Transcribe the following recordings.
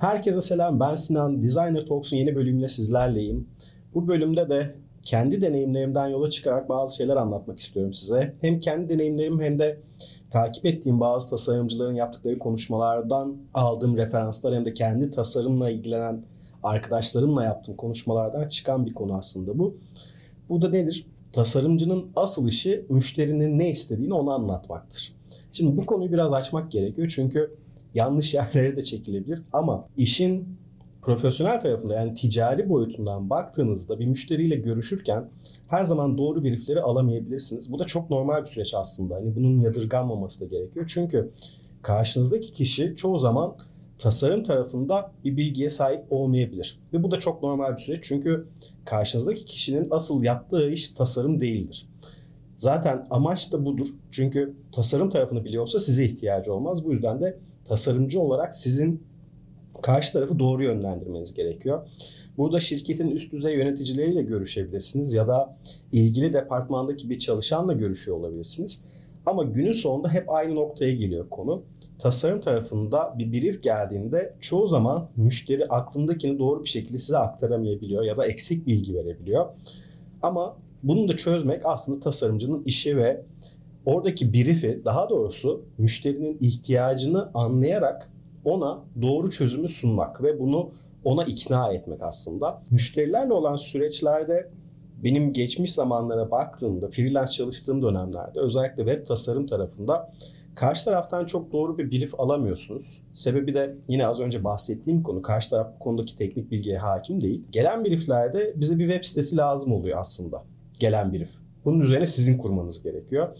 Herkese selam ben Sinan. Designer Talks'un yeni bölümüyle sizlerleyim. Bu bölümde de kendi deneyimlerimden yola çıkarak bazı şeyler anlatmak istiyorum size. Hem kendi deneyimlerim hem de takip ettiğim bazı tasarımcıların yaptıkları konuşmalardan aldığım referanslar hem de kendi tasarımla ilgilenen arkadaşlarımla yaptığım konuşmalardan çıkan bir konu aslında bu. Bu da nedir? Tasarımcının asıl işi müşterinin ne istediğini ona anlatmaktır. Şimdi bu konuyu biraz açmak gerekiyor çünkü yanlış yerlere de çekilebilir ama işin profesyonel tarafında yani ticari boyutundan baktığınızda bir müşteriyle görüşürken her zaman doğru briefleri alamayabilirsiniz. Bu da çok normal bir süreç aslında. Hani bunun yadırganmaması da gerekiyor. Çünkü karşınızdaki kişi çoğu zaman tasarım tarafında bir bilgiye sahip olmayabilir. Ve bu da çok normal bir süreç. Çünkü karşınızdaki kişinin asıl yaptığı iş tasarım değildir. Zaten amaç da budur. Çünkü tasarım tarafını biliyorsa size ihtiyacı olmaz. Bu yüzden de tasarımcı olarak sizin karşı tarafı doğru yönlendirmeniz gerekiyor. Burada şirketin üst düzey yöneticileriyle görüşebilirsiniz ya da ilgili departmandaki bir çalışanla görüşüyor olabilirsiniz. Ama günün sonunda hep aynı noktaya geliyor konu. Tasarım tarafında bir brief geldiğinde çoğu zaman müşteri aklındakini doğru bir şekilde size aktaramayabiliyor ya da eksik bilgi verebiliyor. Ama bunu da çözmek aslında tasarımcının işi ve oradaki brief'i daha doğrusu müşterinin ihtiyacını anlayarak ona doğru çözümü sunmak ve bunu ona ikna etmek aslında. Müşterilerle olan süreçlerde benim geçmiş zamanlara baktığımda, freelance çalıştığım dönemlerde özellikle web tasarım tarafında karşı taraftan çok doğru bir brief alamıyorsunuz. Sebebi de yine az önce bahsettiğim konu. Karşı taraf bu konudaki teknik bilgiye hakim değil. Gelen brieflerde bize bir web sitesi lazım oluyor aslında. Gelen brief. Bunun üzerine sizin kurmanız gerekiyor.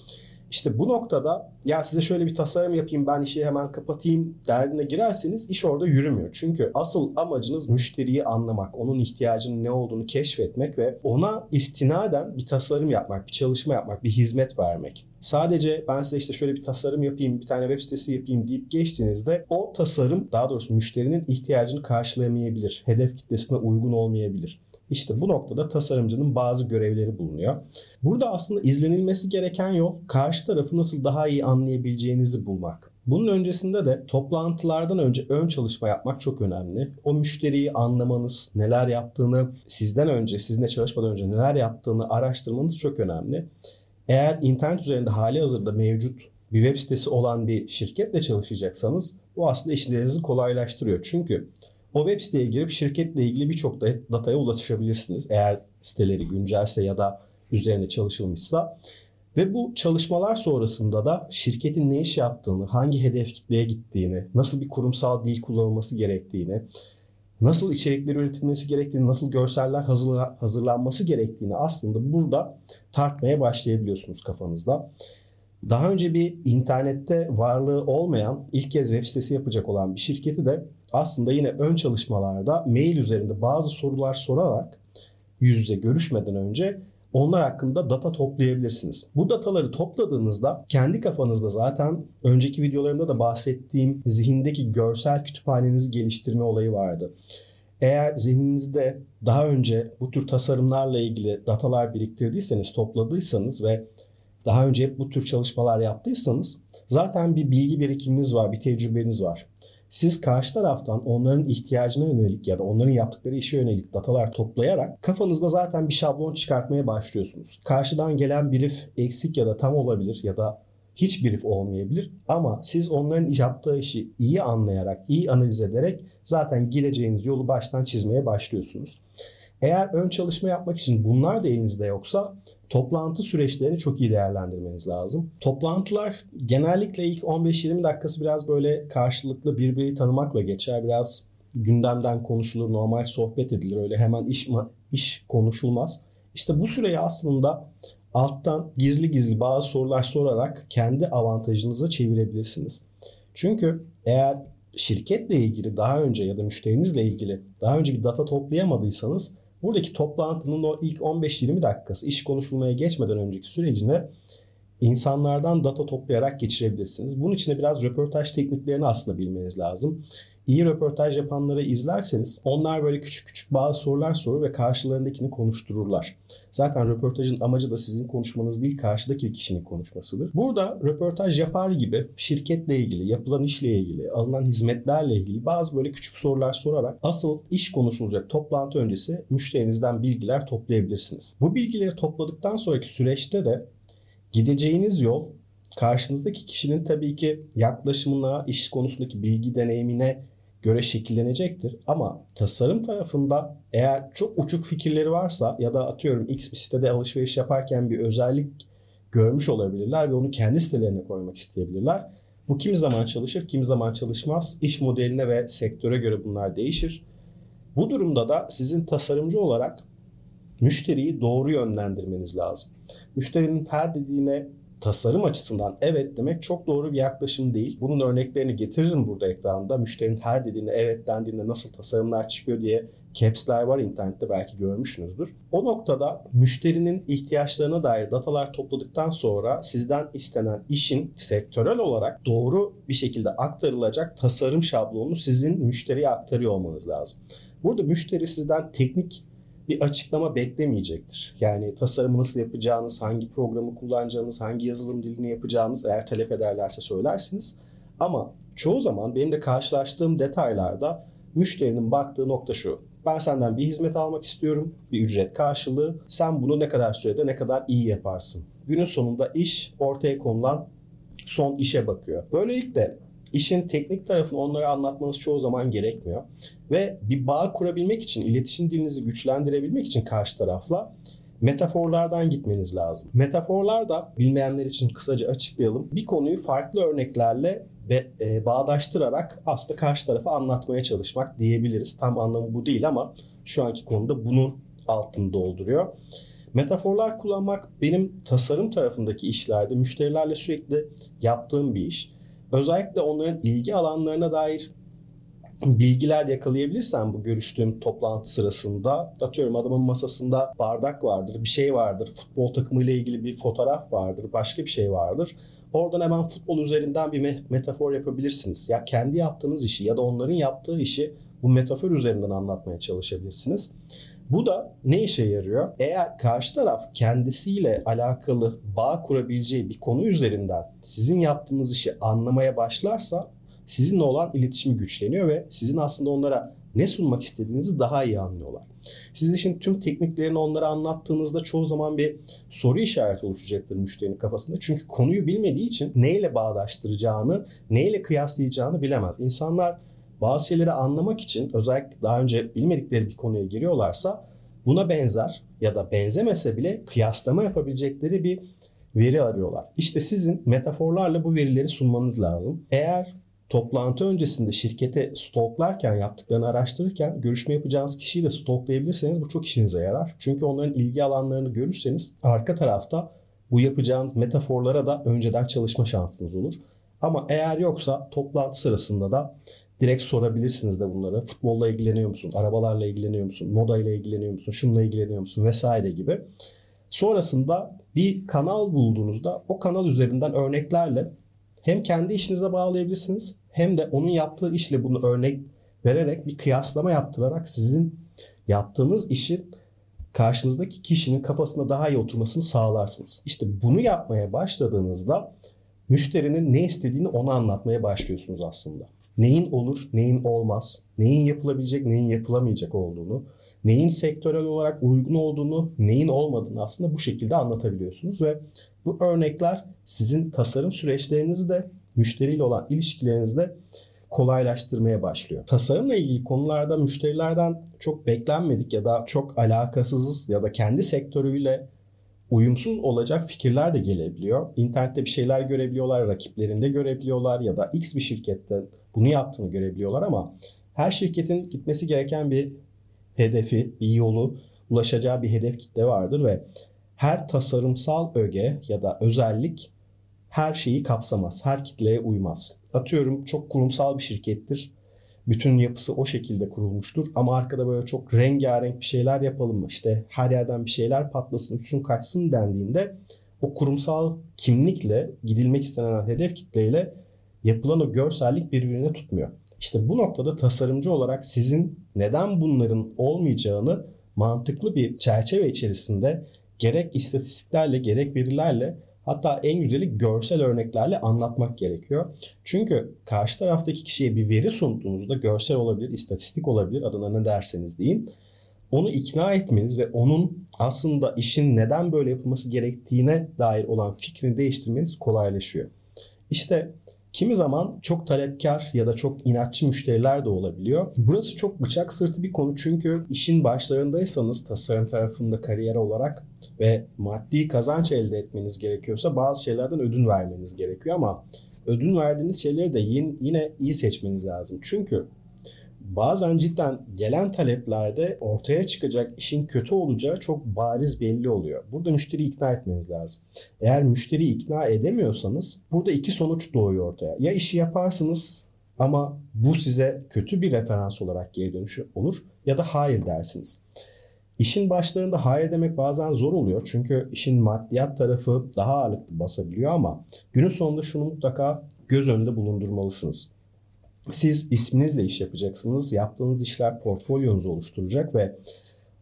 İşte bu noktada ya size şöyle bir tasarım yapayım ben işi hemen kapatayım derdine girerseniz iş orada yürümüyor. Çünkü asıl amacınız müşteriyi anlamak, onun ihtiyacının ne olduğunu keşfetmek ve ona istinaden bir tasarım yapmak, bir çalışma yapmak, bir hizmet vermek. Sadece ben size işte şöyle bir tasarım yapayım, bir tane web sitesi yapayım deyip geçtiğinizde o tasarım daha doğrusu müşterinin ihtiyacını karşılayamayabilir. Hedef kitlesine uygun olmayabilir. İşte bu noktada tasarımcının bazı görevleri bulunuyor. Burada aslında izlenilmesi gereken yol karşı tarafı nasıl daha iyi anlayabileceğinizi bulmak. Bunun öncesinde de toplantılardan önce ön çalışma yapmak çok önemli. O müşteriyi anlamanız, neler yaptığını, sizden önce, sizinle çalışmadan önce neler yaptığını araştırmanız çok önemli. Eğer internet üzerinde hali hazırda mevcut bir web sitesi olan bir şirketle çalışacaksanız bu aslında işlerinizi kolaylaştırıyor. Çünkü o web siteye girip şirketle ilgili birçok dataya ulaşabilirsiniz. Eğer siteleri güncelse ya da üzerine çalışılmışsa. Ve bu çalışmalar sonrasında da şirketin ne iş yaptığını, hangi hedef kitleye gittiğini, nasıl bir kurumsal dil kullanılması gerektiğini, nasıl içerikler üretilmesi gerektiğini, nasıl görseller hazırlanması gerektiğini aslında burada tartmaya başlayabiliyorsunuz kafanızda. Daha önce bir internette varlığı olmayan, ilk kez web sitesi yapacak olan bir şirketi de aslında yine ön çalışmalarda mail üzerinde bazı sorular sorarak yüz yüze görüşmeden önce onlar hakkında data toplayabilirsiniz. Bu dataları topladığınızda kendi kafanızda zaten önceki videolarımda da bahsettiğim zihindeki görsel kütüphanenizi geliştirme olayı vardı. Eğer zihninizde daha önce bu tür tasarımlarla ilgili datalar biriktirdiyseniz, topladıysanız ve daha önce hep bu tür çalışmalar yaptıysanız zaten bir bilgi birikiminiz var, bir tecrübeniz var. Siz karşı taraftan onların ihtiyacına yönelik ya da onların yaptıkları işe yönelik datalar toplayarak kafanızda zaten bir şablon çıkartmaya başlıyorsunuz. Karşıdan gelen brief eksik ya da tam olabilir ya da hiç brief olmayabilir ama siz onların yaptığı işi iyi anlayarak, iyi analiz ederek zaten gideceğiniz yolu baştan çizmeye başlıyorsunuz. Eğer ön çalışma yapmak için bunlar da elinizde yoksa toplantı süreçlerini çok iyi değerlendirmeniz lazım. Toplantılar genellikle ilk 15-20 dakikası biraz böyle karşılıklı birbirini tanımakla geçer. Biraz gündemden konuşulur, normal sohbet edilir. Öyle hemen iş iş konuşulmaz. İşte bu süreyi aslında alttan gizli gizli bazı sorular sorarak kendi avantajınıza çevirebilirsiniz. Çünkü eğer şirketle ilgili daha önce ya da müşterinizle ilgili daha önce bir data toplayamadıysanız Buradaki toplantının o ilk 15-20 dakikası iş konuşulmaya geçmeden önceki sürecine insanlardan data toplayarak geçirebilirsiniz. Bunun için de biraz röportaj tekniklerini aslında bilmeniz lazım. İyi röportaj yapanları izlerseniz onlar böyle küçük küçük bazı sorular sorur ve karşılarındakini konuştururlar. Zaten röportajın amacı da sizin konuşmanız değil karşıdaki kişinin konuşmasıdır. Burada röportaj yapar gibi şirketle ilgili, yapılan işle ilgili, alınan hizmetlerle ilgili bazı böyle küçük sorular sorarak asıl iş konuşulacak toplantı öncesi müşterinizden bilgiler toplayabilirsiniz. Bu bilgileri topladıktan sonraki süreçte de gideceğiniz yol karşınızdaki kişinin tabii ki yaklaşımına, iş konusundaki bilgi deneyimine göre şekillenecektir. Ama tasarım tarafında eğer çok uçuk fikirleri varsa ya da atıyorum X bir sitede alışveriş yaparken bir özellik görmüş olabilirler ve onu kendi sitelerine koymak isteyebilirler. Bu kim zaman çalışır, kim zaman çalışmaz. İş modeline ve sektöre göre bunlar değişir. Bu durumda da sizin tasarımcı olarak müşteriyi doğru yönlendirmeniz lazım. Müşterinin her dediğine tasarım açısından evet demek çok doğru bir yaklaşım değil. Bunun örneklerini getiririm burada ekranda. Müşterinin her dediğinde evet dendiğinde nasıl tasarımlar çıkıyor diye caps'ler var internette belki görmüşsünüzdür. O noktada müşterinin ihtiyaçlarına dair datalar topladıktan sonra sizden istenen işin sektörel olarak doğru bir şekilde aktarılacak tasarım şablonunu sizin müşteriye aktarıyor olmanız lazım. Burada müşteri sizden teknik bir açıklama beklemeyecektir. Yani tasarımı nasıl yapacağınız, hangi programı kullanacağınız, hangi yazılım dilini yapacağınız eğer talep ederlerse söylersiniz. Ama çoğu zaman benim de karşılaştığım detaylarda müşterinin baktığı nokta şu. Ben senden bir hizmet almak istiyorum, bir ücret karşılığı. Sen bunu ne kadar sürede ne kadar iyi yaparsın. Günün sonunda iş ortaya konulan son işe bakıyor. Böylelikle işin teknik tarafını onlara anlatmanız çoğu zaman gerekmiyor. Ve bir bağ kurabilmek için, iletişim dilinizi güçlendirebilmek için karşı tarafla metaforlardan gitmeniz lazım. Metaforlar da bilmeyenler için kısaca açıklayalım. Bir konuyu farklı örneklerle ve e, bağdaştırarak aslında karşı tarafa anlatmaya çalışmak diyebiliriz. Tam anlamı bu değil ama şu anki konuda bunun altını dolduruyor. Metaforlar kullanmak benim tasarım tarafındaki işlerde müşterilerle sürekli yaptığım bir iş. Özellikle onların ilgi alanlarına dair bilgiler yakalayabilirsen bu görüştüğüm toplantı sırasında atıyorum adamın masasında bardak vardır, bir şey vardır, futbol takımıyla ilgili bir fotoğraf vardır, başka bir şey vardır. Oradan hemen futbol üzerinden bir metafor yapabilirsiniz. Ya kendi yaptığınız işi ya da onların yaptığı işi bu metafor üzerinden anlatmaya çalışabilirsiniz. Bu da ne işe yarıyor? Eğer karşı taraf kendisiyle alakalı bağ kurabileceği bir konu üzerinden sizin yaptığınız işi anlamaya başlarsa sizinle olan iletişimi güçleniyor ve sizin aslında onlara ne sunmak istediğinizi daha iyi anlıyorlar. Siz işin tüm tekniklerini onlara anlattığınızda çoğu zaman bir soru işareti oluşacaktır müşterinin kafasında. Çünkü konuyu bilmediği için neyle bağdaştıracağını, neyle kıyaslayacağını bilemez. İnsanlar bazı şeyleri anlamak için özellikle daha önce bilmedikleri bir konuya giriyorlarsa buna benzer ya da benzemese bile kıyaslama yapabilecekleri bir veri arıyorlar. İşte sizin metaforlarla bu verileri sunmanız lazım. Eğer toplantı öncesinde şirkete stoklarken yaptıklarını araştırırken görüşme yapacağınız kişiyi de stoklayabilirseniz bu çok işinize yarar. Çünkü onların ilgi alanlarını görürseniz arka tarafta bu yapacağınız metaforlara da önceden çalışma şansınız olur. Ama eğer yoksa toplantı sırasında da direkt sorabilirsiniz de bunları. Futbolla ilgileniyor musun? Arabalarla ilgileniyor musun? Moda ile ilgileniyor musun? Şunla ilgileniyor musun? Vesaire gibi. Sonrasında bir kanal bulduğunuzda o kanal üzerinden örneklerle hem kendi işinize bağlayabilirsiniz hem de onun yaptığı işle bunu örnek vererek bir kıyaslama yaptırarak sizin yaptığınız işin karşınızdaki kişinin kafasında daha iyi oturmasını sağlarsınız. İşte bunu yapmaya başladığınızda müşterinin ne istediğini ona anlatmaya başlıyorsunuz aslında. Neyin olur, neyin olmaz, neyin yapılabilecek, neyin yapılamayacak olduğunu, neyin sektörel olarak uygun olduğunu, neyin olmadığını aslında bu şekilde anlatabiliyorsunuz ve bu örnekler sizin tasarım süreçlerinizi de müşteriyle olan ilişkilerinizi de kolaylaştırmaya başlıyor. Tasarımla ilgili konularda müşterilerden çok beklenmedik ya da çok alakasız ya da kendi sektörüyle uyumsuz olacak fikirler de gelebiliyor. İnternette bir şeyler görebiliyorlar, rakiplerinde görebiliyorlar ya da X bir şirkette bunu yaptığını görebiliyorlar ama her şirketin gitmesi gereken bir hedefi, bir yolu, ulaşacağı bir hedef kitle vardır ve her tasarımsal öge ya da özellik her şeyi kapsamaz, her kitleye uymaz. Atıyorum çok kurumsal bir şirkettir. Bütün yapısı o şekilde kurulmuştur ama arkada böyle çok rengarenk bir şeyler yapalım mı? İşte her yerden bir şeyler patlasın, uçsun kaçsın dendiğinde o kurumsal kimlikle gidilmek istenen hedef kitleyle yapılan o görsellik birbirine tutmuyor. İşte bu noktada tasarımcı olarak sizin neden bunların olmayacağını mantıklı bir çerçeve içerisinde gerek istatistiklerle gerek verilerle hatta en güzeli görsel örneklerle anlatmak gerekiyor. Çünkü karşı taraftaki kişiye bir veri sunduğunuzda görsel olabilir, istatistik olabilir adına ne derseniz deyin. Onu ikna etmeniz ve onun aslında işin neden böyle yapılması gerektiğine dair olan fikrini değiştirmeniz kolaylaşıyor. İşte Kimi zaman çok talepkar ya da çok inatçı müşteriler de olabiliyor. Burası çok bıçak sırtı bir konu çünkü işin başlarındaysanız tasarım tarafında kariyer olarak ve maddi kazanç elde etmeniz gerekiyorsa bazı şeylerden ödün vermeniz gerekiyor ama ödün verdiğiniz şeyleri de yine iyi seçmeniz lazım. Çünkü bazen cidden gelen taleplerde ortaya çıkacak işin kötü olacağı çok bariz belli oluyor. Burada müşteriyi ikna etmeniz lazım. Eğer müşteriyi ikna edemiyorsanız burada iki sonuç doğuyor ortaya. Ya işi yaparsınız ama bu size kötü bir referans olarak geri dönüşü olur ya da hayır dersiniz. İşin başlarında hayır demek bazen zor oluyor. Çünkü işin maddiyat tarafı daha ağırlıklı basabiliyor ama günün sonunda şunu mutlaka göz önünde bulundurmalısınız. Siz isminizle iş yapacaksınız. Yaptığınız işler portfolyonuzu oluşturacak ve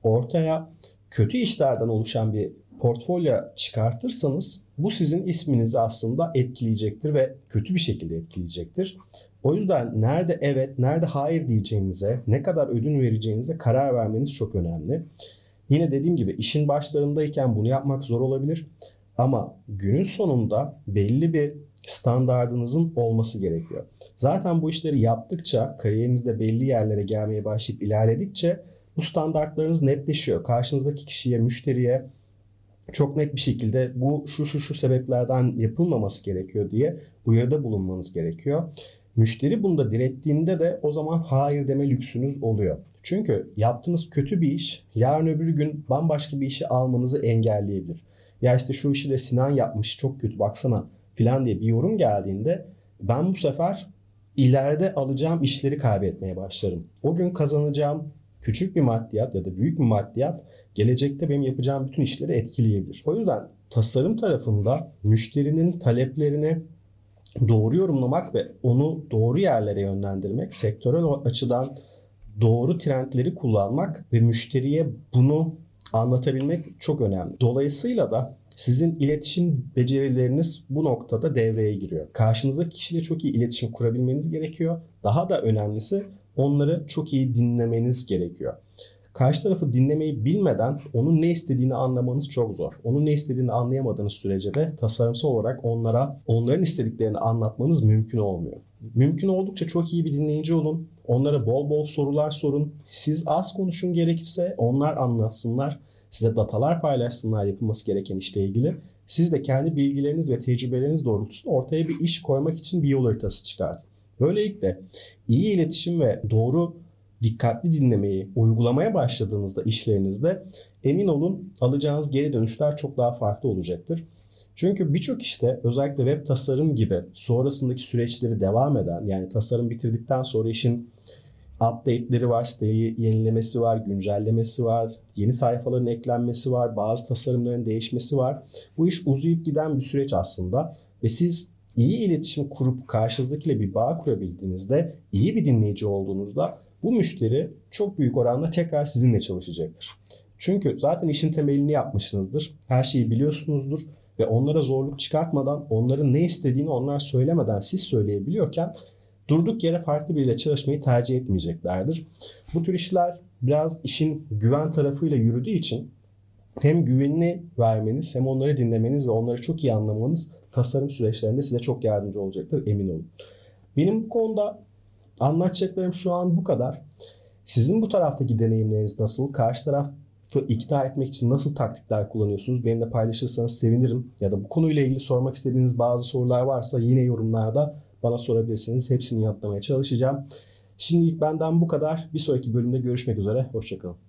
ortaya kötü işlerden oluşan bir portfolyo çıkartırsanız bu sizin isminizi aslında etkileyecektir ve kötü bir şekilde etkileyecektir. O yüzden nerede evet, nerede hayır diyeceğinize, ne kadar ödün vereceğinize karar vermeniz çok önemli. Yine dediğim gibi işin başlarındayken bunu yapmak zor olabilir. Ama günün sonunda belli bir standardınızın olması gerekiyor. Zaten bu işleri yaptıkça, kariyerinizde belli yerlere gelmeye başlayıp ilerledikçe bu standartlarınız netleşiyor. Karşınızdaki kişiye, müşteriye çok net bir şekilde bu şu şu şu sebeplerden yapılmaması gerekiyor diye uyarıda bulunmanız gerekiyor. Müşteri bunda direttiğinde de o zaman hayır deme lüksünüz oluyor. Çünkü yaptığınız kötü bir iş yarın öbür gün bambaşka bir işi almanızı engelleyebilir. Ya işte şu işi de Sinan yapmış çok kötü baksana filan diye bir yorum geldiğinde ben bu sefer ileride alacağım işleri kaybetmeye başlarım. O gün kazanacağım küçük bir maddiyat ya da büyük bir maddiyat gelecekte benim yapacağım bütün işleri etkileyebilir. O yüzden tasarım tarafında müşterinin taleplerini doğru yorumlamak ve onu doğru yerlere yönlendirmek, sektörel açıdan doğru trendleri kullanmak ve müşteriye bunu anlatabilmek çok önemli. Dolayısıyla da sizin iletişim becerileriniz bu noktada devreye giriyor. Karşınızdaki kişiyle çok iyi iletişim kurabilmeniz gerekiyor. Daha da önemlisi onları çok iyi dinlemeniz gerekiyor. Karşı tarafı dinlemeyi bilmeden onun ne istediğini anlamanız çok zor. Onun ne istediğini anlayamadığınız sürece de tasarımsal olarak onlara onların istediklerini anlatmanız mümkün olmuyor. Mümkün oldukça çok iyi bir dinleyici olun. Onlara bol bol sorular sorun. Siz az konuşun gerekirse onlar anlatsınlar size datalar paylaşsınlar yapılması gereken işle ilgili. Siz de kendi bilgileriniz ve tecrübeleriniz doğrultusunda ortaya bir iş koymak için bir yol haritası çıkartın. Böylelikle iyi iletişim ve doğru dikkatli dinlemeyi uygulamaya başladığınızda işlerinizde emin olun alacağınız geri dönüşler çok daha farklı olacaktır. Çünkü birçok işte özellikle web tasarım gibi sonrasındaki süreçleri devam eden yani tasarım bitirdikten sonra işin update'leri var, siteyi yenilemesi var, güncellemesi var, yeni sayfaların eklenmesi var, bazı tasarımların değişmesi var. Bu iş uzayıp giden bir süreç aslında ve siz iyi iletişim kurup karşınızdakiyle bir bağ kurabildiğinizde, iyi bir dinleyici olduğunuzda bu müşteri çok büyük oranda tekrar sizinle çalışacaktır. Çünkü zaten işin temelini yapmışsınızdır. Her şeyi biliyorsunuzdur ve onlara zorluk çıkartmadan, onların ne istediğini onlar söylemeden siz söyleyebiliyorken durduk yere farklı biriyle çalışmayı tercih etmeyeceklerdir. Bu tür işler biraz işin güven tarafıyla yürüdüğü için hem güvenini vermeniz hem onları dinlemeniz ve onları çok iyi anlamanız tasarım süreçlerinde size çok yardımcı olacaktır emin olun. Benim bu konuda anlatacaklarım şu an bu kadar. Sizin bu taraftaki deneyimleriniz nasıl? Karşı tarafı ikna etmek için nasıl taktikler kullanıyorsunuz? Benimle paylaşırsanız sevinirim. Ya da bu konuyla ilgili sormak istediğiniz bazı sorular varsa yine yorumlarda bana sorabilirsiniz. Hepsini yanıtlamaya çalışacağım. Şimdilik benden bu kadar. Bir sonraki bölümde görüşmek üzere. Hoşçakalın.